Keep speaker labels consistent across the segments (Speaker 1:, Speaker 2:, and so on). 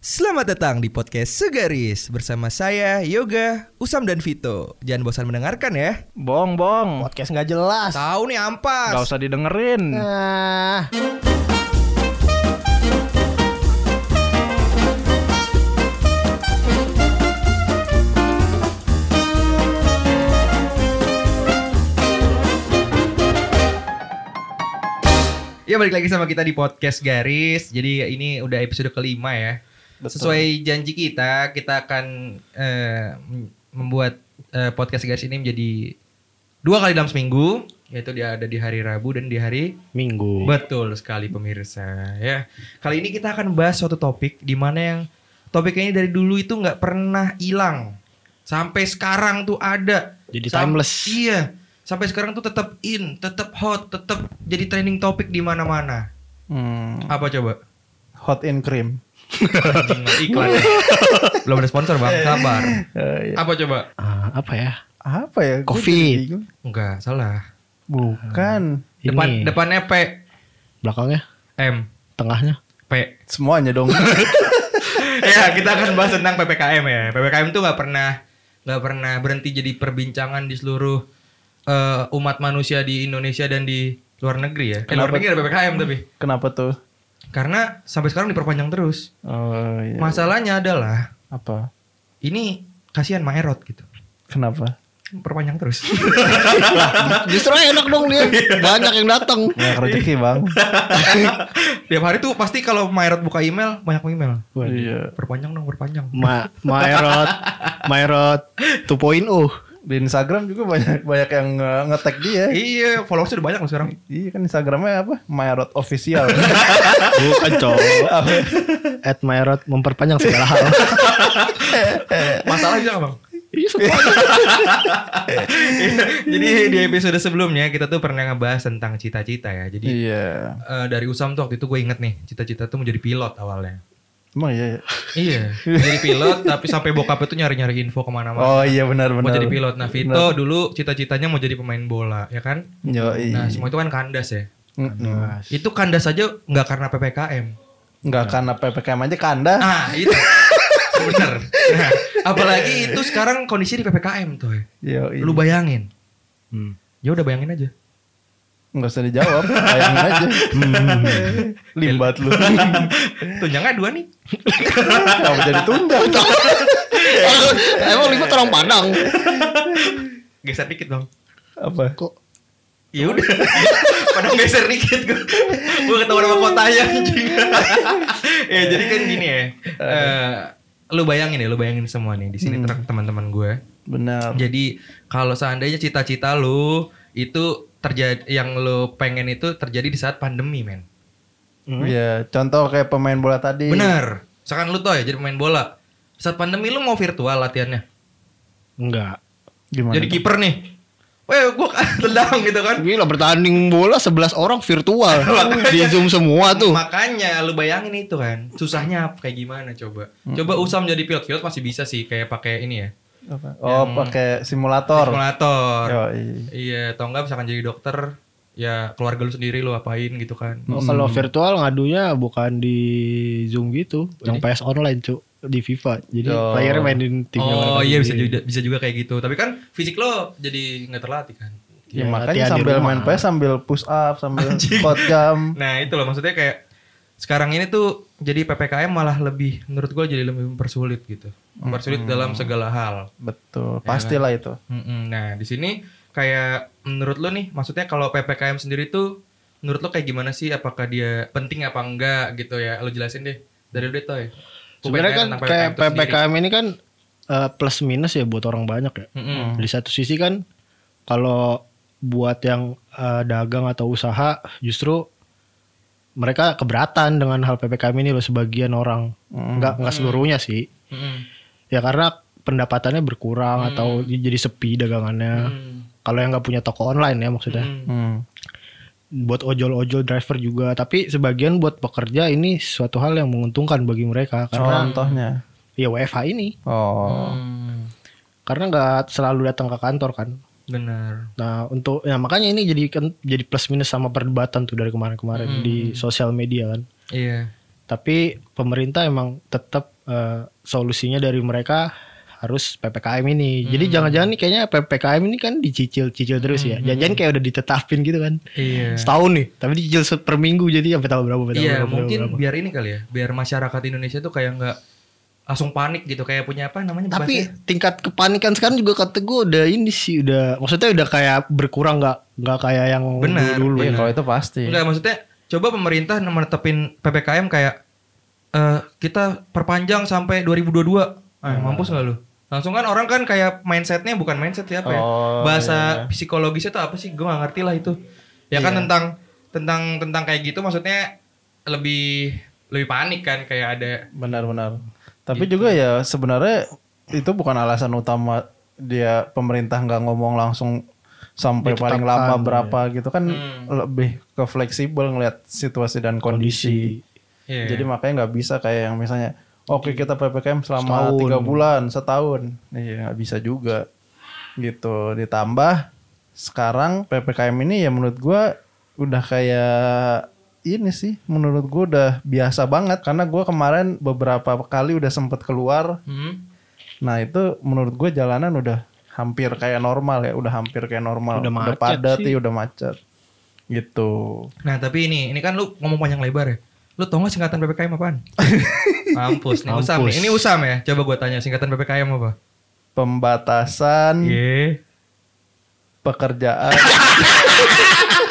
Speaker 1: Selamat datang di podcast Segaris bersama saya Yoga, Usam dan Vito. Jangan bosan mendengarkan ya.
Speaker 2: Bong, bong.
Speaker 3: Podcast nggak jelas.
Speaker 1: Tahu nih ampas.
Speaker 2: Gak usah didengerin.
Speaker 3: Nah,
Speaker 1: Ya balik lagi sama kita di podcast Garis. Jadi ini udah episode kelima ya. Sesuai janji kita, kita akan eh, m- membuat eh, podcast Garis ini menjadi dua kali dalam seminggu, yaitu dia ada di hari Rabu dan di hari
Speaker 3: minggu.
Speaker 1: Betul sekali pemirsa ya. Kali ini kita akan bahas suatu topik di mana yang topik ini dari dulu itu nggak pernah hilang. Sampai sekarang tuh ada.
Speaker 3: Jadi
Speaker 1: Sam-
Speaker 3: timeless.
Speaker 1: Iya. Sampai sekarang tuh tetap in, tetap hot, tetap jadi trending topik di mana-mana.
Speaker 2: Hmm,
Speaker 1: Apa coba?
Speaker 2: hot in cream.
Speaker 1: Iklan. Belum ada sponsor, Bang. Sabar.
Speaker 2: Eh,
Speaker 1: Apa coba?
Speaker 3: Ah, apa ya?
Speaker 2: apa ya?
Speaker 3: Covid.
Speaker 1: Enggak, salah.
Speaker 2: Bukan.
Speaker 1: Depan
Speaker 3: Ini.
Speaker 1: depannya P,
Speaker 3: Belakangnya,
Speaker 1: M,
Speaker 3: tengahnya.
Speaker 1: P.
Speaker 2: Semuanya dong.
Speaker 1: ya kita akan bahas tentang ppkm ya ppkm tuh nggak pernah nggak pernah berhenti jadi perbincangan di seluruh eh, umat manusia di Indonesia dan di luar negeri ya eh, luar
Speaker 2: Kenapa?
Speaker 1: negeri ada ppkm tapi
Speaker 2: Kenapa tuh?
Speaker 1: Karena sampai sekarang diperpanjang terus
Speaker 2: Oh iya.
Speaker 1: masalahnya adalah
Speaker 2: Apa?
Speaker 1: ini kasihan Maerot gitu
Speaker 2: Kenapa?
Speaker 1: perpanjang terus
Speaker 3: Justru enak dong dia. Banyak yang datang.
Speaker 2: Banyak rezeki bang.
Speaker 1: tiap hari tuh pasti kalau Maerot buka email banyak email
Speaker 2: iya.
Speaker 1: perpanjang dong perpanjang
Speaker 3: Ma Maerot Maerot 2.0.
Speaker 2: Di Instagram juga banyak banyak yang nge- nge-tag dia.
Speaker 1: iya followersnya udah banyak loh sekarang
Speaker 2: Iya kan Instagramnya apa? Maerot official.
Speaker 3: Bukan cowok. At Maerot memperpanjang segala hal.
Speaker 1: masalah juga nggak, bang
Speaker 3: Iya.
Speaker 1: Jadi di episode sebelumnya kita tuh pernah ngebahas tentang cita-cita ya. Jadi
Speaker 2: iya.
Speaker 1: eh, dari Usam tuh waktu itu gue inget nih cita-cita tuh menjadi pilot awalnya.
Speaker 2: Emang iya. ya?
Speaker 1: Iya, jadi pilot tapi sampai bokapnya tuh nyari-nyari info ke mana-mana.
Speaker 2: Oh iya benar
Speaker 1: Mau
Speaker 2: benar.
Speaker 1: jadi pilot. Nah Vito dulu cita-citanya mau jadi pemain bola, ya kan?
Speaker 2: Yo,
Speaker 1: Nah semua itu kan kandas ya.
Speaker 2: Mm-mm.
Speaker 1: Itu kandas aja nggak karena ppkm.
Speaker 2: Nggak karena ppkm aja kandas.
Speaker 1: Ah itu bener. Nah, apalagi itu sekarang kondisi di ppkm tuh.
Speaker 2: Yo,
Speaker 1: Lu bayangin.
Speaker 3: Hmm.
Speaker 1: Ya udah bayangin aja.
Speaker 2: Nggak usah dijawab, bayangin aja. Limbat lu.
Speaker 1: Tunjangnya dua nih.
Speaker 2: Kenapa jadi tunda?
Speaker 3: Emang lima orang Padang.
Speaker 1: Geser dikit dong.
Speaker 2: Apa?
Speaker 3: Kok
Speaker 1: Ya udah. Padahal geser dikit gue. Gue ketahuan sama kotanya anjing. ya jadi kan gini ya. Eh, lu bayangin ya, lu bayangin semua nih di sini ter- teman-teman gue.
Speaker 2: Benar.
Speaker 1: Jadi kalau seandainya cita-cita lu itu terjadi yang lu pengen itu terjadi di saat pandemi, men.
Speaker 2: Iya, contoh kayak pemain bola tadi.
Speaker 1: Bener. Misalkan lu tuh ya jadi pemain bola. Saat pandemi lu mau virtual latihannya.
Speaker 3: enggak.
Speaker 2: Gimana?
Speaker 1: Jadi kiper nih. Weh, gua tendang gitu kan.
Speaker 3: Gila bertanding bola 11 orang virtual. Di Zoom semua tuh.
Speaker 1: Makanya lu bayangin itu kan, susahnya kayak gimana coba. Coba Usam jadi pilot, pilot masih bisa sih kayak pakai ini ya.
Speaker 2: Apa? Oh, pakai simulator.
Speaker 1: Simulator.
Speaker 2: Yo, iya.
Speaker 1: Iya, atau enggak misalkan jadi dokter, ya keluarga lu sendiri lu apain gitu kan.
Speaker 3: Oh, Kalau virtual ngadunya bukan di Zoom gitu, yang PS online cu di FIFA. Jadi
Speaker 2: Oh.
Speaker 3: playernya mainin timnya
Speaker 1: Oh iya bisa juga bisa juga kayak gitu. Tapi kan fisik lo jadi nggak terlatih kan.
Speaker 2: Ya,
Speaker 3: Ya,
Speaker 2: makanya sambil main PS sambil push up, sambil
Speaker 1: Anjing.
Speaker 2: squat jam.
Speaker 1: Nah itu loh maksudnya kayak sekarang ini tuh jadi ppkm malah lebih menurut gua jadi lebih mempersulit gitu. Mempersulit dalam segala hal.
Speaker 2: Betul, pastilah itu.
Speaker 1: Mm-mm. Nah, di sini kayak menurut lo nih, maksudnya kalau PPKM sendiri tuh menurut lo kayak gimana sih? Apakah dia penting apa enggak gitu ya? Lo jelasin deh dari dulu ya.
Speaker 3: Sebenarnya kan kayak PPKM ini kan eh, plus minus ya buat orang banyak ya.
Speaker 1: Mm-mm.
Speaker 3: Di satu sisi kan kalau buat yang eh, dagang atau usaha justru mereka keberatan dengan hal PPKM ini loh sebagian orang. Enggak enggak seluruhnya sih.
Speaker 1: Mm-mm.
Speaker 3: Ya karena pendapatannya berkurang atau jadi sepi dagangannya.
Speaker 1: Mm.
Speaker 3: Kalau yang nggak punya toko online ya maksudnya.
Speaker 1: Mm.
Speaker 2: Hmm.
Speaker 3: buat ojol-ojol driver juga tapi sebagian buat pekerja ini suatu hal yang menguntungkan bagi mereka karena
Speaker 2: Contohnya.
Speaker 3: ya WFH ini
Speaker 2: Oh.
Speaker 1: Mm.
Speaker 3: karena nggak selalu datang ke kantor kan
Speaker 1: Benar.
Speaker 3: nah untuk ya makanya ini jadi kan jadi plus minus sama perdebatan tuh dari kemarin-kemarin di sosial media kan
Speaker 1: Iya.
Speaker 3: Tapi pemerintah emang tetap eh, solusinya dari mereka harus PPKM ini. Jadi
Speaker 1: Hmm.
Speaker 3: jangan-jangan nih kayaknya PPKM ini kan dicicil-cicil terus ya. Jangan-jangan kayak udah ditetapin gitu kan.
Speaker 1: Iya.
Speaker 3: Setahun nih, tapi dicicil per minggu jadi sampai tahun berapa? sampai tahun
Speaker 1: Iya,
Speaker 3: berapa,
Speaker 1: mungkin
Speaker 3: berapa.
Speaker 1: biar ini kali ya, biar masyarakat Indonesia tuh kayak nggak langsung panik gitu, kayak punya apa namanya?
Speaker 3: Tapi
Speaker 1: bahasanya?
Speaker 3: tingkat kepanikan sekarang juga kata gue udah ini sih udah maksudnya udah kayak berkurang nggak nggak kayak yang
Speaker 1: Benar,
Speaker 3: dulu
Speaker 2: Iya
Speaker 3: ya.
Speaker 2: kalau itu pasti.
Speaker 1: Enggak maksudnya coba pemerintah menetapin PPKM kayak eh kita perpanjang sampai 2022. Ah,
Speaker 3: Hmm.
Speaker 1: mampus nggak lu? Langsung kan orang kan kayak mindsetnya bukan mindset ya apa ya?
Speaker 2: Oh,
Speaker 1: Bahasa
Speaker 2: iya.
Speaker 1: psikologisnya tuh apa sih? Gue gak ngerti lah itu. Ya kan
Speaker 2: Iya.
Speaker 1: tentang tentang tentang kayak gitu maksudnya lebih lebih panik kan kayak ada
Speaker 2: Benar-benar. Tapi
Speaker 1: Gitu.
Speaker 2: juga ya sebenarnya itu bukan alasan utama dia pemerintah nggak ngomong langsung sampai paling lama
Speaker 3: Ditetapkan,
Speaker 2: berapa gitu kan
Speaker 1: Hmm.
Speaker 2: lebih ke fleksibel ngelihat situasi dan kondisi.
Speaker 1: Iya.
Speaker 2: Jadi makanya nggak bisa kayak yang misalnya oke kita ppkm selama
Speaker 3: Setahun.
Speaker 2: tiga bulan setahun, iya nggak bisa juga gitu. Ditambah sekarang ppkm ini ya menurut gua udah kayak ini sih menurut gua udah biasa banget karena gua kemarin beberapa kali udah sempet keluar.
Speaker 1: Hmm.
Speaker 2: Nah itu menurut gue jalanan udah hampir kayak normal ya, udah hampir kayak normal,
Speaker 3: Udah
Speaker 2: udah, padat
Speaker 3: sih.
Speaker 2: ya, udah macet gitu.
Speaker 1: Nah tapi ini, ini kan lu ngomong panjang lebar ya. Lu tau gak singkatan PPKM apaan? Mampus nih, Usam nih. Ini Usam ya. Coba gua tanya singkatan PPKM apa?
Speaker 2: Pembatasan
Speaker 1: Iya.
Speaker 2: pekerjaan,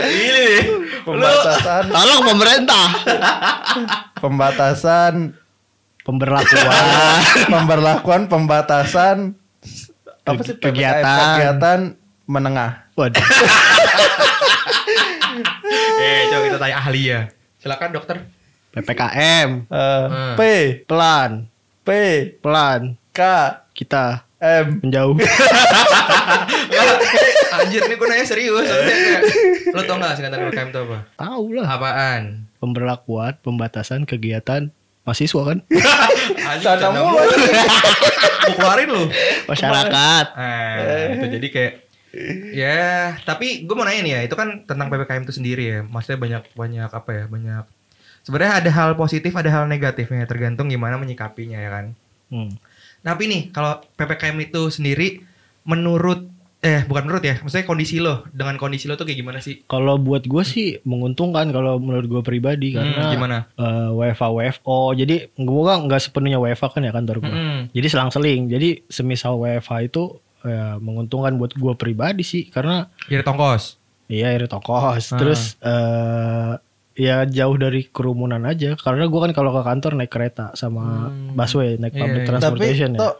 Speaker 1: Ini nih.
Speaker 2: pembatasan,
Speaker 3: Tolong pemerintah
Speaker 2: pembatasan,
Speaker 3: pemberlakuan
Speaker 2: pemberlakuan pembatasan apa sih?
Speaker 3: Kegiatan.
Speaker 2: kegiatan menengah.
Speaker 3: Waduh.
Speaker 1: Eh, coba kita tanya ahli ya. Silakan dokter.
Speaker 3: PPKM
Speaker 2: Eh,
Speaker 1: Hmm.
Speaker 2: P
Speaker 3: pelan
Speaker 2: P
Speaker 3: pelan
Speaker 2: K
Speaker 3: kita
Speaker 2: M
Speaker 3: menjauh.
Speaker 1: Anjir nih gue nanya serius. Kayak, Lu tau gak singkatan PPKM itu apa?
Speaker 3: Tahu lah.
Speaker 1: Apaan?
Speaker 3: Pemberlakuan pembatasan kegiatan mahasiswa kan
Speaker 1: Anjir,
Speaker 2: Tanda mulu.
Speaker 1: Gue keluarin lu.
Speaker 3: masyarakat.
Speaker 1: Ah, itu jadi kayak ya, tapi gue mau nanya nih ya, itu kan tentang PPKM itu sendiri ya. Maksudnya banyak banyak apa ya? Banyak sebenarnya ada hal positif, ada hal negatifnya, tergantung gimana menyikapinya ya kan.
Speaker 3: Hmm.
Speaker 1: Tapi nih, kalau PPKM itu sendiri menurut eh bukan menurut ya, maksudnya kondisi lo dengan kondisi lo tuh kayak gimana sih?
Speaker 3: Kalau buat gue sih menguntungkan kalau menurut gue pribadi
Speaker 1: Hmm,
Speaker 3: karena
Speaker 1: gimana?
Speaker 3: eh, WFA WFO jadi gue kan nggak sepenuhnya WFA kan ya kantor gue.
Speaker 1: Mm-mm.
Speaker 3: Jadi selang-seling. Jadi semisal WFA itu ya, menguntungkan buat gue pribadi sih karena
Speaker 1: Irit tongkos.
Speaker 3: iya irit ongkos.
Speaker 1: Ah.
Speaker 3: Terus eh ya jauh dari kerumunan aja karena gue kan kalau ke kantor naik kereta sama
Speaker 1: Hmm.
Speaker 3: busway naik
Speaker 1: Iya,
Speaker 3: public.
Speaker 2: Tapi
Speaker 3: transportation ya.
Speaker 2: toh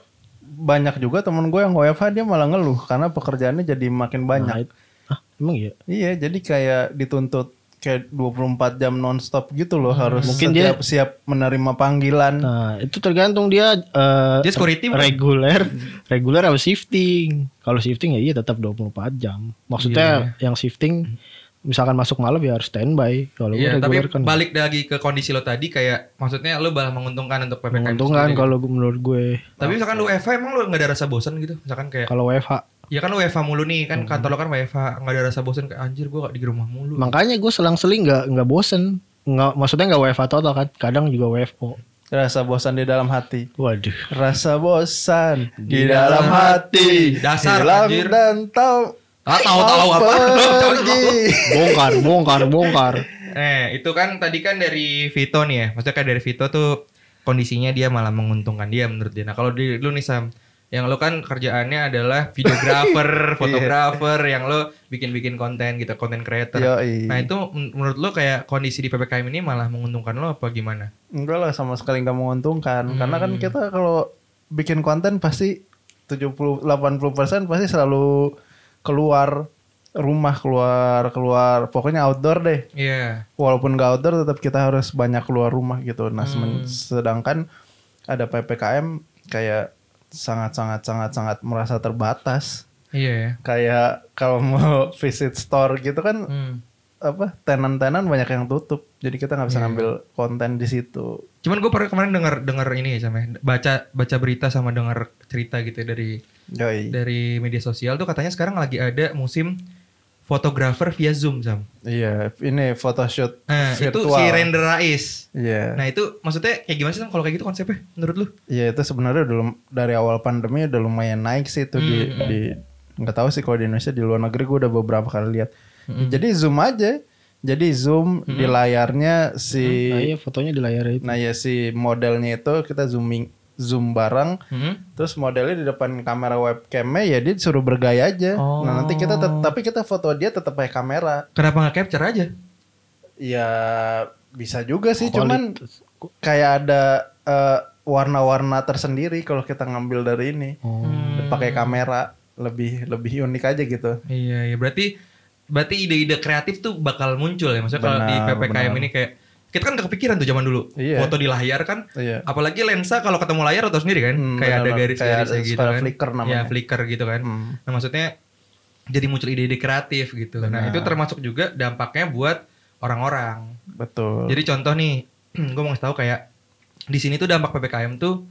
Speaker 2: banyak juga temen gue yang WFH dia malah ngeluh karena pekerjaannya jadi makin banyak.
Speaker 3: Nah, ah, emang iya.
Speaker 2: Iya, jadi kayak dituntut kayak 24 jam nonstop gitu loh harus
Speaker 3: Mungkin
Speaker 2: setiap
Speaker 3: dia-
Speaker 2: siap menerima panggilan.
Speaker 3: Nah, itu tergantung dia eh,
Speaker 1: Dia security
Speaker 3: reguler, reguler apa shifting. Kalau shifting ya iya tetap 24 jam. Maksudnya yang shifting misalkan masuk malam ya harus standby. Kalau gue
Speaker 1: Iya, tapi
Speaker 3: kan
Speaker 1: balik lagi ke kondisi lo tadi kayak maksudnya lo malah menguntungkan untuk PPKM.
Speaker 3: menguntungkan kalau gua- menurut gue.
Speaker 1: Tapi misalkan lu WFH emang lu nggak ada rasa bosan gitu? Misalkan kayak
Speaker 3: Kalau WFH,
Speaker 1: ya kan lu WFH mulu nih kan kantor lo kan WFH nggak ada rasa bosan kayak anjir gua di rumah mulu.
Speaker 3: makanya gue selang-seling nggak nggak bosen. Nggak, maksudnya nggak WFH total kan, kadang juga WFO.
Speaker 2: Rasa bosan di dalam hati.
Speaker 3: Waduh.
Speaker 2: Rasa bosan di,
Speaker 1: Di
Speaker 2: dalam
Speaker 1: dalam
Speaker 2: hati.
Speaker 1: Dasar,
Speaker 2: Hilang
Speaker 1: anjir.
Speaker 2: dan tahu.
Speaker 1: Ah, tahu-tahu apa?
Speaker 2: pergi.
Speaker 3: Bongkar, bongkar, bongkar.
Speaker 1: Eh, itu kan tadi kan dari Vito nih ya. Maksudnya kayak dari Vito tuh kondisinya dia malah menguntungkan dia menurut dia. Nah, kalau di lu nih Sam, yang lu kan kerjaannya adalah videographer, fotografer, yang lu bikin-bikin konten gitu, konten creator.
Speaker 2: Yoi.
Speaker 1: Nah, itu men- menurut lu kayak kondisi di PPKM ini malah menguntungkan lo apa gimana?
Speaker 2: Enggak lah sama sekali nggak menguntungkan.
Speaker 1: Hmm.
Speaker 2: Karena kan kita kalau bikin konten pasti 70 80% pasti selalu keluar rumah, keluar keluar pokoknya outdoor deh.
Speaker 1: Iya.
Speaker 2: Walaupun nggak outdoor tetap kita harus banyak keluar rumah gitu. Nah,
Speaker 1: Hmm.
Speaker 2: sedangkan ada PPKM kayak sangat sangat sangat sangat merasa terbatas.
Speaker 1: Iya ya.
Speaker 2: Kayak kalau mau visit store gitu kan
Speaker 1: Hmm.
Speaker 2: apa tenan-tenan banyak yang tutup. Jadi kita nggak bisa
Speaker 1: Iya.
Speaker 2: ngambil konten di situ.
Speaker 1: Cuman gue kemarin dengar dengar ini ya sama baca baca berita sama dengar cerita gitu ya dari
Speaker 2: Yoi.
Speaker 1: dari media sosial tuh katanya sekarang lagi ada musim fotografer via Zoom Sam.
Speaker 2: Iya, ini photoshoot
Speaker 1: Nah, itu
Speaker 2: virtual.
Speaker 1: si Render Rais.
Speaker 2: Iya.
Speaker 1: Nah, itu maksudnya kayak gimana sih Sam kalau kayak gitu konsepnya menurut lu?
Speaker 2: Iya itu sebenarnya udah lum- dari awal pandemi udah lumayan naik sih itu di
Speaker 1: Hmm.
Speaker 2: di nggak tahu sih kalau di Indonesia di luar negeri gue udah beberapa kali lihat.
Speaker 1: Hmm.
Speaker 2: Jadi zoom aja. Jadi zoom di layarnya si
Speaker 3: Nah iya fotonya di layar itu.
Speaker 2: nah ya si modelnya itu kita zooming zoom bareng
Speaker 1: Hmm?
Speaker 2: terus modelnya di depan kamera webcamnya ya dia disuruh bergaya aja.
Speaker 1: Oh.
Speaker 2: Nah nanti kita tapi kita foto dia tetap pakai kamera.
Speaker 1: Kenapa nggak capture aja?
Speaker 2: Ya bisa juga sih cuman
Speaker 3: Kualitas.
Speaker 2: kayak ada eh, warna-warna tersendiri kalau kita ngambil dari ini
Speaker 3: Oh.
Speaker 2: pakai kamera lebih lebih unik aja gitu
Speaker 1: Iya, iya. Berarti berarti ide-ide kreatif tuh bakal muncul ya. Maksudnya kalau di PPKM
Speaker 2: benar.
Speaker 1: ini kayak kita kan gak kepikiran tuh zaman dulu.
Speaker 2: Iya.
Speaker 1: Foto di layar kan.
Speaker 2: iya
Speaker 1: Apalagi lensa kalau ketemu layar atau sendiri kan,
Speaker 2: Hmm,
Speaker 1: kayak ada garis-garis
Speaker 2: Kayak
Speaker 1: gitu kan.
Speaker 2: flicker namanya.
Speaker 1: Ya, flicker gitu kan.
Speaker 2: Hmm.
Speaker 1: Nah, maksudnya jadi muncul ide-ide kreatif gitu. Nah,
Speaker 2: Benar.
Speaker 1: itu termasuk juga dampaknya buat orang-orang.
Speaker 2: betul
Speaker 1: Jadi contoh nih, gue mau ngasih tahu kayak di sini tuh dampak PPKM tuh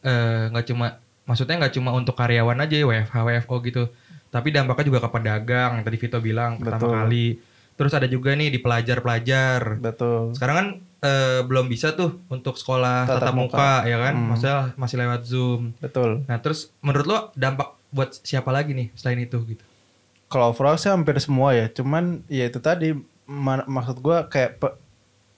Speaker 1: eh, nggak cuma maksudnya nggak cuma untuk karyawan aja ya WFH WFO gitu. Tapi dampaknya juga ke pedagang yang tadi Vito bilang pertama
Speaker 2: Betul.
Speaker 1: kali. Terus ada juga nih di pelajar-pelajar.
Speaker 2: betul
Speaker 1: Sekarang kan eh, belum bisa tuh untuk sekolah
Speaker 2: Tatap
Speaker 1: tatap muka,
Speaker 2: muka.
Speaker 1: ya kan?
Speaker 2: Hmm.
Speaker 1: Maksudnya masih lewat Zoom.
Speaker 2: betul
Speaker 1: Nah, terus menurut lo dampak buat siapa lagi nih selain itu gitu?
Speaker 2: kalau overall sih hampir semua ya cuman ya itu tadi ma- maksud gua kayak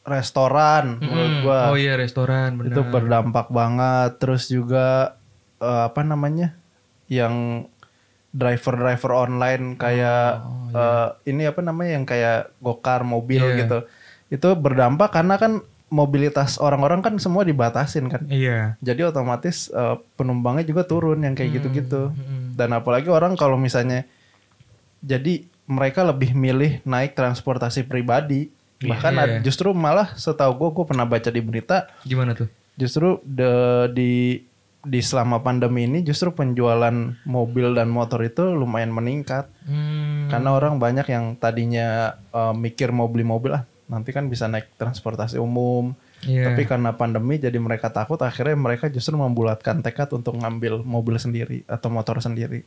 Speaker 2: restoran menurut
Speaker 1: Hmm.
Speaker 2: gua
Speaker 1: Oh iya, restoran benar.
Speaker 2: itu berdampak banget terus juga eh, apa namanya yang driver-driver online kayak eh, ini apa namanya yang kayak gokar mobil
Speaker 1: Iya.
Speaker 2: gitu itu berdampak karena kan mobilitas orang-orang kan semua dibatasin kan
Speaker 1: Iya.
Speaker 2: jadi otomatis eh, penumpangnya juga turun yang kayak gitu-gitu
Speaker 1: hmm.
Speaker 2: dan apalagi orang kalau misalnya jadi mereka lebih milih naik transportasi pribadi bahkan
Speaker 1: Iya.
Speaker 2: ada- justru malah setahu gue gue pernah baca di berita
Speaker 1: Gimana tuh?
Speaker 2: justru de- di di selama pandemi ini justru penjualan mobil dan motor itu lumayan meningkat.
Speaker 1: Hmm.
Speaker 2: karena orang banyak yang tadinya eh, mikir mau beli mobil ah nanti kan bisa naik transportasi umum.
Speaker 1: Iya.
Speaker 2: tapi karena pandemi jadi mereka takut akhirnya mereka justru membulatkan tekad untuk ngambil mobil sendiri atau motor sendiri.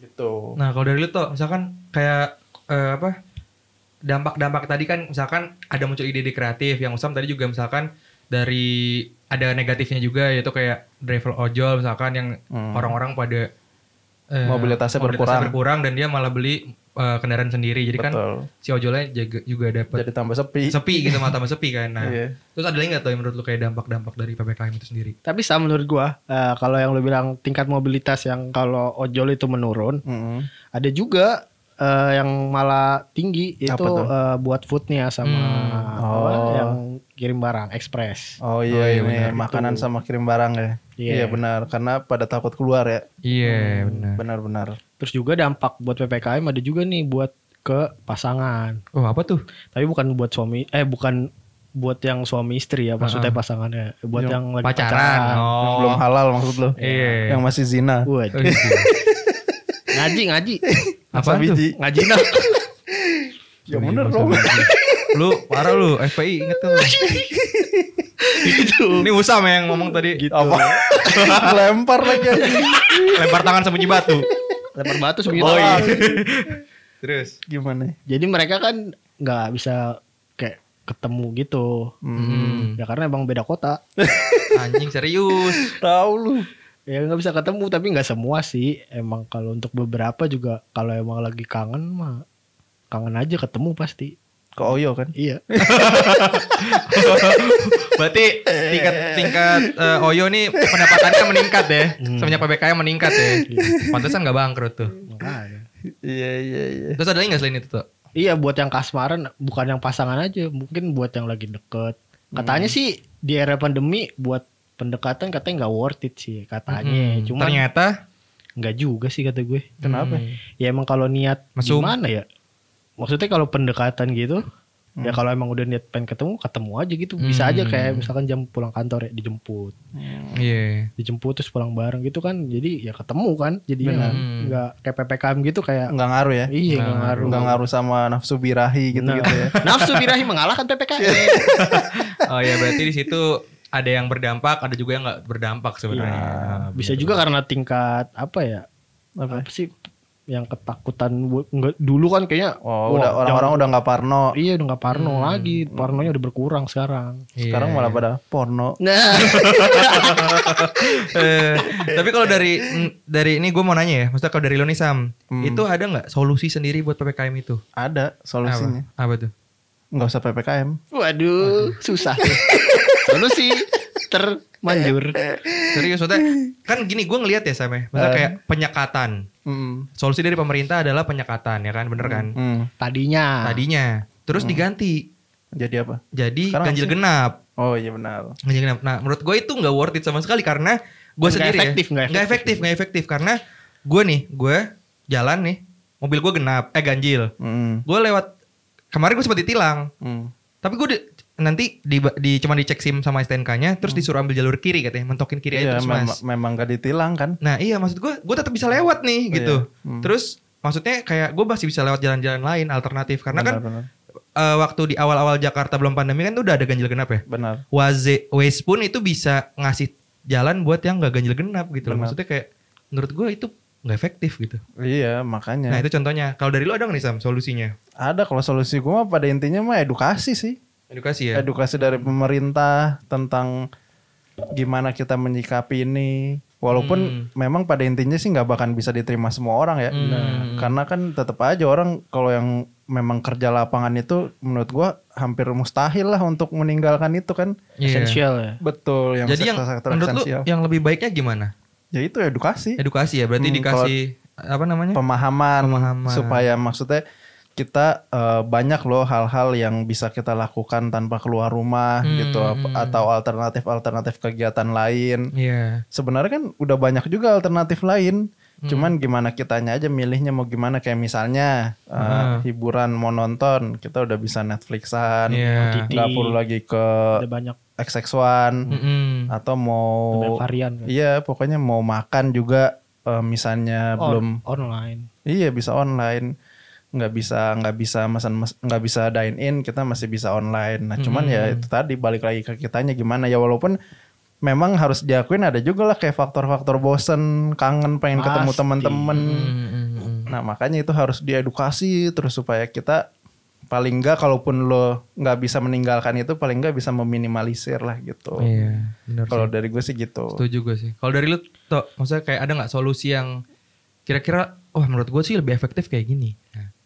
Speaker 2: Gitu.
Speaker 1: Nah kalau dari lu tuh misalkan kayak eh, apa dampak-dampak tadi kan misalkan ada muncul ide-ide kreatif yang Usam tadi juga misalkan dari ada negatifnya juga yaitu kayak driver ojol misalkan yang
Speaker 2: Hmm.
Speaker 1: orang-orang pada eh,
Speaker 2: Mobilitasnya berkurang.
Speaker 1: berkurang dan dia malah beli eh, kendaraan sendiri jadi kan
Speaker 2: betul
Speaker 1: si ojolnya juga, juga dapat
Speaker 2: jadi tambah sepi
Speaker 1: sepi gitu malah tambah sepi kan nah
Speaker 2: Iya.
Speaker 1: terus ada lagi nggak tuh yang menurut lu kayak dampak-dampak dari ppkm itu sendiri
Speaker 3: Tapi sama menurut gua eh, kalau yang lu bilang tingkat mobilitas yang kalau ojol itu menurun,
Speaker 2: Mm-mm.
Speaker 3: ada juga eh, yang malah tinggi itu eh, buat foodnya sama apa,
Speaker 2: Oh.
Speaker 3: yang kirim barang ekspres.
Speaker 2: oh iya,
Speaker 1: Oh, iya,
Speaker 2: ini
Speaker 1: benar.
Speaker 2: makanan sama kirim barang ya
Speaker 3: Iya.
Speaker 2: iya benar karena pada takut keluar ya
Speaker 1: iya benar
Speaker 2: benar-benar
Speaker 3: Terus juga dampak buat ppkm ada juga nih buat ke pasangan.
Speaker 1: oh apa tuh
Speaker 3: Tapi bukan buat suami, eh bukan buat yang suami istri ya maksudnya pasangannya, buat yang, lagi
Speaker 1: pacaran
Speaker 3: pacaran.
Speaker 2: yang
Speaker 1: oh
Speaker 2: belum halal maksud lo
Speaker 1: Iya.
Speaker 2: yang masih zina
Speaker 3: Waduh.
Speaker 1: Oh, iya.
Speaker 3: ngaji ngaji
Speaker 1: tuh?
Speaker 2: biji
Speaker 3: ngaji nah.
Speaker 2: ya bener dong
Speaker 1: lu parah lu FPI inget tuh
Speaker 3: gitu.
Speaker 1: ini Usam yang ngomong tadi
Speaker 3: Gitu.
Speaker 2: apa lempar lagi
Speaker 1: lempar tangan sembunyi batu
Speaker 3: Lempar batu sebegitu.
Speaker 1: oh iya terus
Speaker 2: gimana
Speaker 3: Jadi mereka kan nggak bisa kayak ketemu gitu.
Speaker 1: Hmm.
Speaker 3: Ya karena emang beda kota.
Speaker 1: anjing serius
Speaker 2: tahu lu
Speaker 3: Ya nggak bisa ketemu tapi nggak semua sih. Emang kalau untuk beberapa juga kalau emang lagi kangen mah kangen aja ketemu pasti.
Speaker 2: Ke Oyo kan
Speaker 3: Iya.
Speaker 1: berarti tingkat tingkat eh, Oyo nih pendapatannya meningkat ya semenjak PPKM meningkat ya pantesan nggak bangkrut tuh
Speaker 3: Makanya.
Speaker 2: iya iya iya
Speaker 1: terus ada lagi nggak selain itu tuh
Speaker 3: Iya buat yang kasmaran bukan yang pasangan aja, mungkin buat yang lagi deket. Katanya sih di era pandemi buat pendekatan katanya nggak worth it sih katanya.
Speaker 1: Hmm,
Speaker 3: Cuman
Speaker 1: ternyata
Speaker 3: nggak juga sih kata gue.
Speaker 2: kenapa
Speaker 1: Hmm.
Speaker 3: Ya emang kalau niat
Speaker 1: Mesum.
Speaker 3: gimana ya? Maksudnya kalau pendekatan gitu, ya
Speaker 2: Hmm.
Speaker 3: kalau emang udah niat pengen ketemu, ketemu aja gitu. Bisa
Speaker 1: Hmm.
Speaker 3: aja kayak misalkan jam pulang kantor ya dijemput,
Speaker 1: iya
Speaker 3: dijemput terus pulang bareng gitu kan. Jadi ya ketemu kan. Jadi
Speaker 2: Benar.
Speaker 3: nggak kayak ppkm gitu kayak
Speaker 2: nggak ngaruh ya
Speaker 3: iya nggak ngaruh.
Speaker 2: nggak ngaruh sama nafsu birahi gitu gitu ya
Speaker 3: Nafsu birahi mengalahkan ppkm.
Speaker 1: oh ya berarti di situ ada yang berdampak ada juga yang nggak berdampak sebenarnya
Speaker 3: Bisa juga karena tingkat apa ya?
Speaker 2: apa
Speaker 3: Apa sih yang ketakutan nggak dulu kan kayaknya
Speaker 2: Oh,
Speaker 3: wah,
Speaker 2: udah orang-orang udah nggak parno.
Speaker 3: iya udah nggak parno
Speaker 1: Hmm.
Speaker 3: lagi parnonya udah berkurang sekarang
Speaker 2: Sekarang
Speaker 1: Iya,
Speaker 2: malah pada porno.
Speaker 3: nah
Speaker 1: Eh, tapi kalau dari mm, dari ini gue mau nanya ya, maksudnya kalau dari lo nih Sam,
Speaker 2: Hmm.
Speaker 1: itu ada nggak solusi sendiri buat ppkm itu?
Speaker 2: Ada solusinya.
Speaker 1: Apa? Apa tuh?
Speaker 2: Nggak usah ppkm.
Speaker 3: waduh susah solusi termanjur
Speaker 1: Serius, maksudnya kan gini gue ngelihat ya Sam ya, maksudnya
Speaker 2: Eh.
Speaker 1: kayak penyekatan.
Speaker 2: Hmm.
Speaker 1: Solusi dari pemerintah adalah penyekatan ya kan, bener kan?
Speaker 2: Hmm.
Speaker 3: tadinya
Speaker 1: Tadinya, terus diganti
Speaker 2: Jadi apa?
Speaker 1: jadi
Speaker 2: Sekarang
Speaker 1: ganjil genap.
Speaker 2: Oh iya benar.
Speaker 1: Ganjil genap. Nah, menurut gue itu nggak worth it sama sekali karena gue sendiri
Speaker 3: efektif,
Speaker 1: ya,
Speaker 3: nggak efektif.
Speaker 1: efektif, nggak efektif karena gue nih, gue jalan nih, mobil gue genap, eh ganjil,
Speaker 2: Hmm.
Speaker 1: gue lewat kemarin gue sempat ditilang,
Speaker 2: Hmm.
Speaker 1: tapi gue nanti di, di cuma dicek sim sama STNK-nya, terus disuruh ambil jalur kiri katanya, mentokin kiri aja
Speaker 2: Iya,
Speaker 1: terus
Speaker 2: mem-
Speaker 1: mas.
Speaker 2: memang gak ditilang kan?
Speaker 1: Nah iya maksud gue, gue tetap bisa lewat nih
Speaker 2: Iya.
Speaker 1: gitu.
Speaker 2: Hmm.
Speaker 1: Terus maksudnya kayak gue masih bisa lewat jalan-jalan lain alternatif karena kan
Speaker 2: Benar, benar.
Speaker 1: eh, waktu di awal-awal Jakarta belum pandemi kan tuh udah ada ganjil genap ya.
Speaker 2: Benar.
Speaker 1: Waze Waze pun itu bisa ngasih jalan buat yang nggak ganjil genap gitu loh.
Speaker 2: Benar.
Speaker 1: Maksudnya kayak menurut gue itu nggak efektif gitu.
Speaker 2: Iya, makanya.
Speaker 1: Nah itu contohnya. Kalau dari lu ada nggak nih Sam solusinya?
Speaker 2: Ada kalau solusi gue mah pada intinya mah edukasi sih.
Speaker 1: Edukasi ya.
Speaker 2: Edukasi dari pemerintah tentang gimana kita menyikapi ini. Walaupun
Speaker 1: Hmm.
Speaker 2: memang pada intinya sih nggak bakal bisa diterima semua orang ya.
Speaker 1: Hmm.
Speaker 2: Karena kan tetap aja orang kalau yang memang kerja lapangan itu menurut gua hampir mustahil lah untuk meninggalkan itu kan.
Speaker 1: Iya.
Speaker 3: esensial ya
Speaker 2: Betul yang
Speaker 1: Jadi yang menurut lu
Speaker 2: esensial.
Speaker 1: yang lebih baiknya gimana?
Speaker 2: Ya itu edukasi.
Speaker 1: Edukasi ya. Berarti
Speaker 2: Hmm,
Speaker 1: dikasih apa namanya?
Speaker 2: pemahaman,
Speaker 1: Pemahaman.
Speaker 2: supaya maksudnya kita eh, banyak loh hal-hal yang bisa kita lakukan tanpa keluar rumah
Speaker 1: Hmm,
Speaker 2: gitu ap-
Speaker 1: hmm.
Speaker 2: atau alternatif-alternatif kegiatan lain.
Speaker 1: Iya.
Speaker 2: Sebenarnya kan udah banyak juga alternatif lain.
Speaker 1: Hmm.
Speaker 2: Cuman gimana kitanya aja milihnya mau gimana kayak misalnya eh,
Speaker 1: Ah.
Speaker 2: hiburan mau nonton kita udah bisa Netflixan. Nggak perlu lagi ke
Speaker 3: ada banyak
Speaker 2: XX1
Speaker 1: Mm-mm.
Speaker 2: atau mau
Speaker 3: varian kan.
Speaker 2: iya pokoknya mau makan juga eh, misalnya
Speaker 3: On-
Speaker 2: belum
Speaker 3: online
Speaker 2: Iya bisa online, nggak bisa nggak bisa pesan mes- nggak bisa dine in kita masih bisa online. Nah cuman ya
Speaker 1: Hmm.
Speaker 2: itu tadi balik lagi ke kitanya gimana ya walaupun memang harus diakuin ada juga lah kayak faktor-faktor bosen, kangen, pengen ketemu
Speaker 3: Pasti.
Speaker 2: teman-teman.
Speaker 1: Mm-mm.
Speaker 2: Nah makanya itu harus diedukasi terus supaya kita paling nggak kalaupun lo nggak bisa meninggalkan itu paling nggak bisa meminimalisir lah gitu.
Speaker 1: Iya.
Speaker 2: Kalau dari gue sih gitu.
Speaker 1: Setuju gue sih. Kalau dari lu, Tok, maksudnya kayak ada nggak solusi yang kira-kira, wah menurut gue sih lebih efektif kayak gini.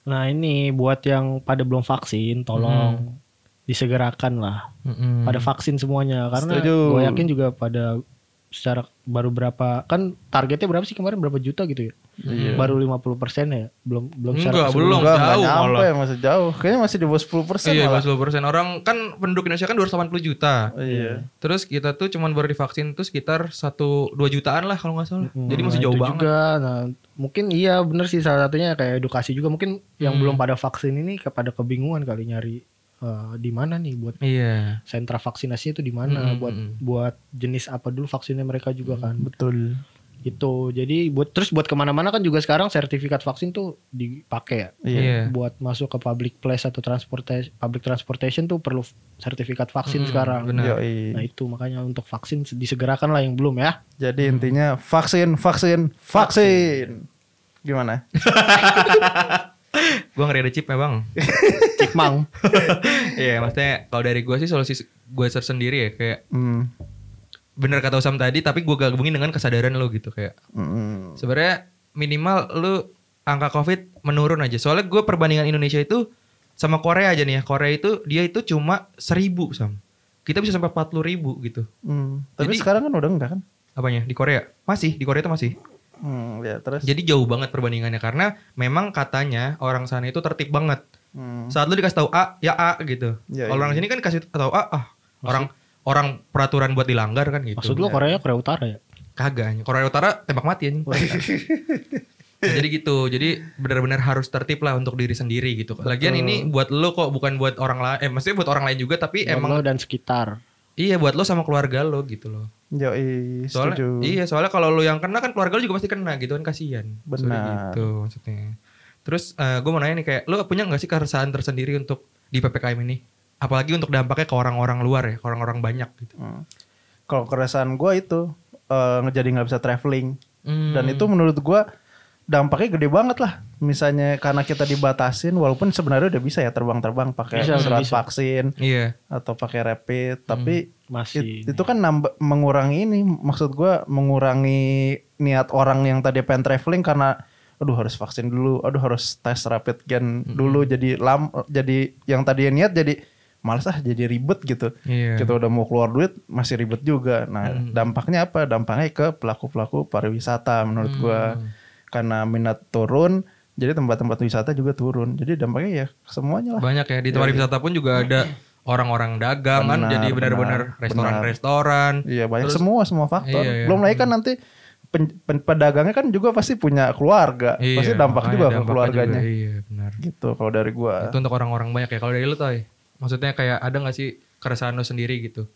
Speaker 1: Nah,
Speaker 3: nah ini buat yang pada belum vaksin tolong disegerakan lah
Speaker 1: mm-mm.
Speaker 3: pada vaksin semuanya karena gue yakin juga pada secara baru berapa kan targetnya berapa sih kemarin berapa juta gitu ya
Speaker 2: Iya.
Speaker 3: baru 50% ya belum belum
Speaker 1: Enggak,
Speaker 3: secara
Speaker 1: belum.
Speaker 2: Enggak, enggak
Speaker 1: jauh
Speaker 2: nyampe
Speaker 1: malah.
Speaker 2: ya masih jauh. Kayaknya masih di bawah 10 persen
Speaker 1: Iya,
Speaker 2: malah.
Speaker 1: 20 persen orang kan penduduk Indonesia kan 280 juta.
Speaker 2: Iya.
Speaker 1: Terus kita tuh cuman baru divaksin tuh sekitar 1 2 jutaan lah kalau nggak salah.
Speaker 3: Hmm,
Speaker 1: Jadi masih
Speaker 3: nah,
Speaker 1: jauh
Speaker 3: itu
Speaker 1: banget.
Speaker 3: juga nah mungkin iya bener sih salah satunya kayak edukasi juga mungkin yang
Speaker 1: Hmm.
Speaker 3: belum pada vaksin ini kepada kebingungan kali nyari eh, di mana nih buat
Speaker 1: Iya.
Speaker 3: sentra vaksinasinya itu di mana
Speaker 1: Hmm,
Speaker 3: buat
Speaker 1: hmm.
Speaker 3: buat jenis apa dulu vaksinnya mereka juga kan
Speaker 2: Betul.
Speaker 3: Itu jadi buat terus buat ke mana-mana kan juga sekarang sertifikat vaksin tuh dipakai ya
Speaker 1: Iya.
Speaker 3: buat masuk ke public place atau transportation public transportation tuh perlu sertifikat vaksin
Speaker 1: Hmm,
Speaker 3: sekarang
Speaker 1: benar.
Speaker 2: Yoi.
Speaker 3: nah itu makanya untuk vaksin disegerakan lah yang belum ya
Speaker 2: Jadi intinya vaksin, vaksin, vaksin. Gimana?
Speaker 1: Gua ngeri ada chipnya bang.
Speaker 3: Cikmang
Speaker 1: Iya, maksudnya kalau dari gue sih solusi gue sendiri ya kayak
Speaker 2: Hmm.
Speaker 1: Bener kata Usam tadi, tapi gue gabungin dengan kesadaran lo gitu kayak
Speaker 2: Hmm.
Speaker 1: sebenarnya minimal lu angka covid menurun aja. Soalnya gue perbandingan Indonesia itu sama Korea aja nih ya. Korea itu dia itu cuma seribu sam. Kita bisa sampai 40 ribu gitu.
Speaker 2: Hmm. Tapi
Speaker 1: Jadi-
Speaker 2: sekarang kan udah enggak kan?
Speaker 1: Apanya di Korea? Masih di Korea itu masih.
Speaker 2: Hmm, ya terus.
Speaker 1: Jadi jauh banget perbandingannya karena memang katanya orang sana itu tertib banget.
Speaker 2: Hmm.
Speaker 1: Saat lu dikasih tahu A, ya A gitu.
Speaker 2: Ya,
Speaker 1: Kalau orang
Speaker 2: iya.
Speaker 1: sini kan kasih tahu A, ah orang orang peraturan buat dilanggar kan gitu.
Speaker 3: maksud lu Korea Korea Utara ya
Speaker 1: Kagak. Korea Utara tembak mati anjing. Nah, jadi gitu. Jadi benar-benar harus tertib lah untuk diri sendiri gitu. Lagian ini buat lo kok bukan buat orang lain. Eh maksudnya buat orang lain juga tapi
Speaker 3: Buat
Speaker 1: emang
Speaker 3: lo dan sekitar
Speaker 1: iya buat lo sama keluarga lo gitu loh.
Speaker 2: Yoi,
Speaker 1: Soalnya
Speaker 2: setuju.
Speaker 1: iya soalnya kalau lo yang kena kan keluarga lo juga pasti kena gitu kan kasihan. Soalnya
Speaker 2: Benar.
Speaker 1: gitu maksudnya. Terus gue mau nanya nih kayak lo punya nggak sih keresahan tersendiri untuk di ppkm ini? Apalagi untuk dampaknya ke orang-orang luar ya, ke orang-orang banyak gitu.
Speaker 2: Hmm. Kalau keresahan gue itu eh, jadi nggak bisa traveling
Speaker 1: Hmm.
Speaker 2: dan itu menurut gue dampaknya gede banget lah. Misalnya karena kita dibatasin, walaupun sebenarnya udah bisa ya terbang-terbang pakai
Speaker 3: Bisa,
Speaker 2: surat
Speaker 3: bisa.
Speaker 2: vaksin
Speaker 1: Iya.
Speaker 2: atau pakai rapid, tapi
Speaker 3: Masih.
Speaker 2: it- itu kan nambah mengurangi ini, maksud gua mengurangi niat orang yang tadi pengen traveling karena aduh harus vaksin dulu, aduh harus tes rapid gen dulu jadi lam jadi yang tadi niat jadi males ah jadi ribet gitu.
Speaker 1: Iya.
Speaker 2: Kita udah mau keluar duit masih ribet juga. Nah, dampaknya apa? Dampaknya ke pelaku-pelaku pariwisata menurut gua. Karena minat turun, jadi tempat-tempat wisata juga turun. Jadi dampaknya ya semuanya lah.
Speaker 1: Banyak ya di tempat wisata pun juga ada orang-orang dagang kan jadi benar-benar
Speaker 2: benar,
Speaker 1: restoran-restoran.
Speaker 2: Iya, banyak semua semua faktor.
Speaker 1: Iya, iya.
Speaker 2: Belum lagi kan nanti pen- pen- pedagangnya kan juga pasti punya keluarga.
Speaker 1: Iya,
Speaker 2: pasti dampak juga ke keluarganya.
Speaker 1: juga, iya, benar.
Speaker 2: Gitu kalau dari gua.
Speaker 1: Itu untuk orang-orang banyak ya. Kalau dari lu Toy, maksudnya kayak ada nggak sih keresahan lu sendiri gitu?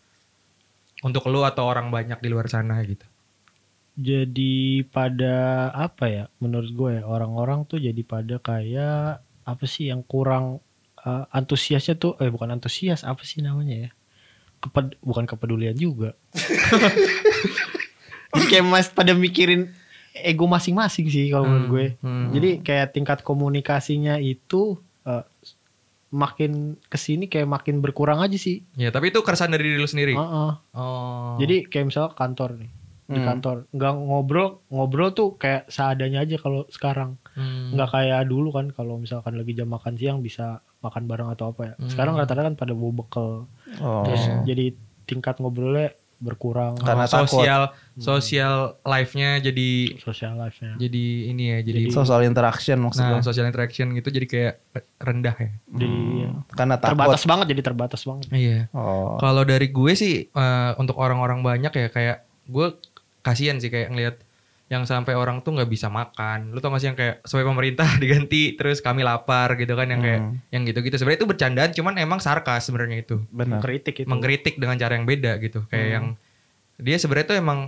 Speaker 1: Untuk lu atau orang banyak di luar sana gitu.
Speaker 3: jadi pada apa ya menurut gue ya orang-orang tuh jadi pada kayak apa sih yang kurang eh, antusiasnya tuh eh bukan antusias apa sih namanya ya Keped- bukan kepedulian juga jadi kayak mas pada mikirin ego masing-masing sih kalau menurut gue
Speaker 1: hmm.
Speaker 3: jadi kayak tingkat komunikasinya itu eh, makin ke sini kayak makin berkurang aja sih
Speaker 1: Ya, tapi itu keresahan dari diri lu sendiri.
Speaker 3: Heeh.
Speaker 1: Oh.
Speaker 3: Jadi kayak misalnya kantor nih di
Speaker 2: Hmm.
Speaker 3: kantor nggak ngobrol ngobrol tuh kayak seadanya aja kalau sekarang
Speaker 1: Hmm.
Speaker 3: nggak kayak dulu kan kalau misalkan lagi jam makan siang bisa makan bareng atau apa ya
Speaker 1: Hmm.
Speaker 3: sekarang rata-rata kan pada bawa bekal
Speaker 2: Oh.
Speaker 3: terus jadi tingkat ngobrolnya berkurang
Speaker 2: Karena
Speaker 1: Oh,
Speaker 2: takut.
Speaker 1: sosial sosial life-nya jadi
Speaker 3: social life-nya
Speaker 1: jadi ini ya, jadi,
Speaker 2: Social interaction
Speaker 1: nah,
Speaker 2: maksudnya.
Speaker 1: social interaction gitu jadi kayak rendah ya.
Speaker 3: jadi
Speaker 2: Karena takut.
Speaker 3: terbatas banget jadi terbatas banget
Speaker 1: Iya.
Speaker 2: Oh.
Speaker 1: Kalau dari gue sih eh, untuk orang-orang banyak ya kayak gue kasihan sih kayak ngelihat yang sampai orang tuh nggak bisa makan. Lu tau gak sih yang kayak supaya pemerintah diganti terus kami lapar gitu kan yang kayak
Speaker 2: Hmm.
Speaker 1: yang gitu-gitu. Sebenarnya itu bercandaan cuman emang sarkas sebenarnya itu.
Speaker 2: Benar.
Speaker 3: kritik itu
Speaker 1: Mengkritik dengan cara yang beda gitu. Kayak yang dia sebenarnya tuh emang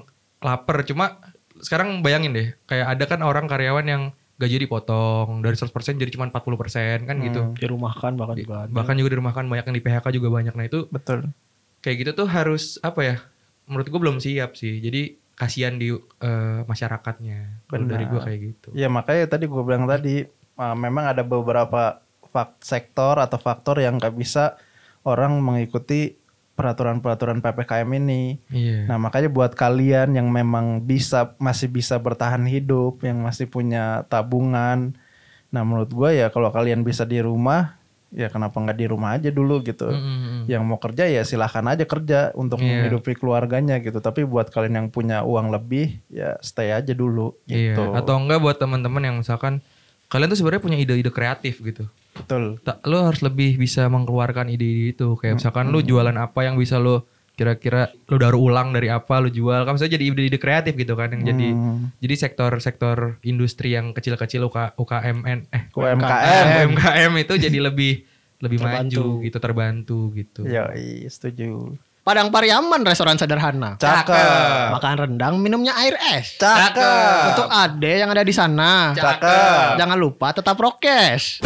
Speaker 1: lapar cuma sekarang bayangin deh kayak ada kan orang karyawan yang gaji dipotong dari 100% jadi cuma 40% kan gitu.
Speaker 3: dirumahkan bahkan juga ada.
Speaker 1: Bahkan juga dirumahkan banyak yang di PHK juga banyak. Nah itu
Speaker 2: Betul.
Speaker 1: kayak gitu tuh harus apa ya menurut gue belum siap sih jadi kasihan di eh, masyarakatnya. Kalau dari gue kayak gitu.
Speaker 2: Ya makanya tadi gue bilang tadi uh, memang ada beberapa fak sektor atau faktor yang nggak bisa orang mengikuti peraturan-peraturan ppkm ini.
Speaker 1: iya.
Speaker 2: Nah makanya buat kalian yang memang bisa masih bisa bertahan hidup, yang masih punya tabungan, nah menurut gue ya kalau kalian bisa di rumah, ya kenapa nggak di rumah aja dulu gitu.
Speaker 1: Mm-mm.
Speaker 2: Yang mau kerja ya silahkan aja kerja untuk
Speaker 1: Iya.
Speaker 2: menghidupi keluarganya gitu. Tapi buat kalian yang punya uang lebih, ya stay aja dulu
Speaker 1: iya
Speaker 2: gitu.
Speaker 1: atau enggak buat teman-teman yang misalkan kalian tuh sebenarnya punya ide-ide kreatif gitu
Speaker 2: Betul.
Speaker 1: tak lo harus lebih bisa mengeluarkan ide-ide itu kayak misalkan lu jualan apa yang bisa lo kira-kira lo daur ulang dari apa lo jual kan bisa jadi ide-ide kreatif gitu kan yang jadi
Speaker 2: Hmm.
Speaker 1: jadi sektor-sektor industri yang kecil-kecil UK, UKMN eh
Speaker 2: UMKM.
Speaker 1: UMKM itu jadi lebih lebih
Speaker 3: Terbantu.
Speaker 1: maju gitu terbantu gitu
Speaker 2: Ya, setuju.
Speaker 3: Padang Pariaman restoran sederhana
Speaker 2: Cakep.
Speaker 3: makan rendang minumnya air es
Speaker 2: Cakep.
Speaker 3: untuk ade yang ada di sana
Speaker 2: Cakep.
Speaker 3: jangan lupa tetap prokes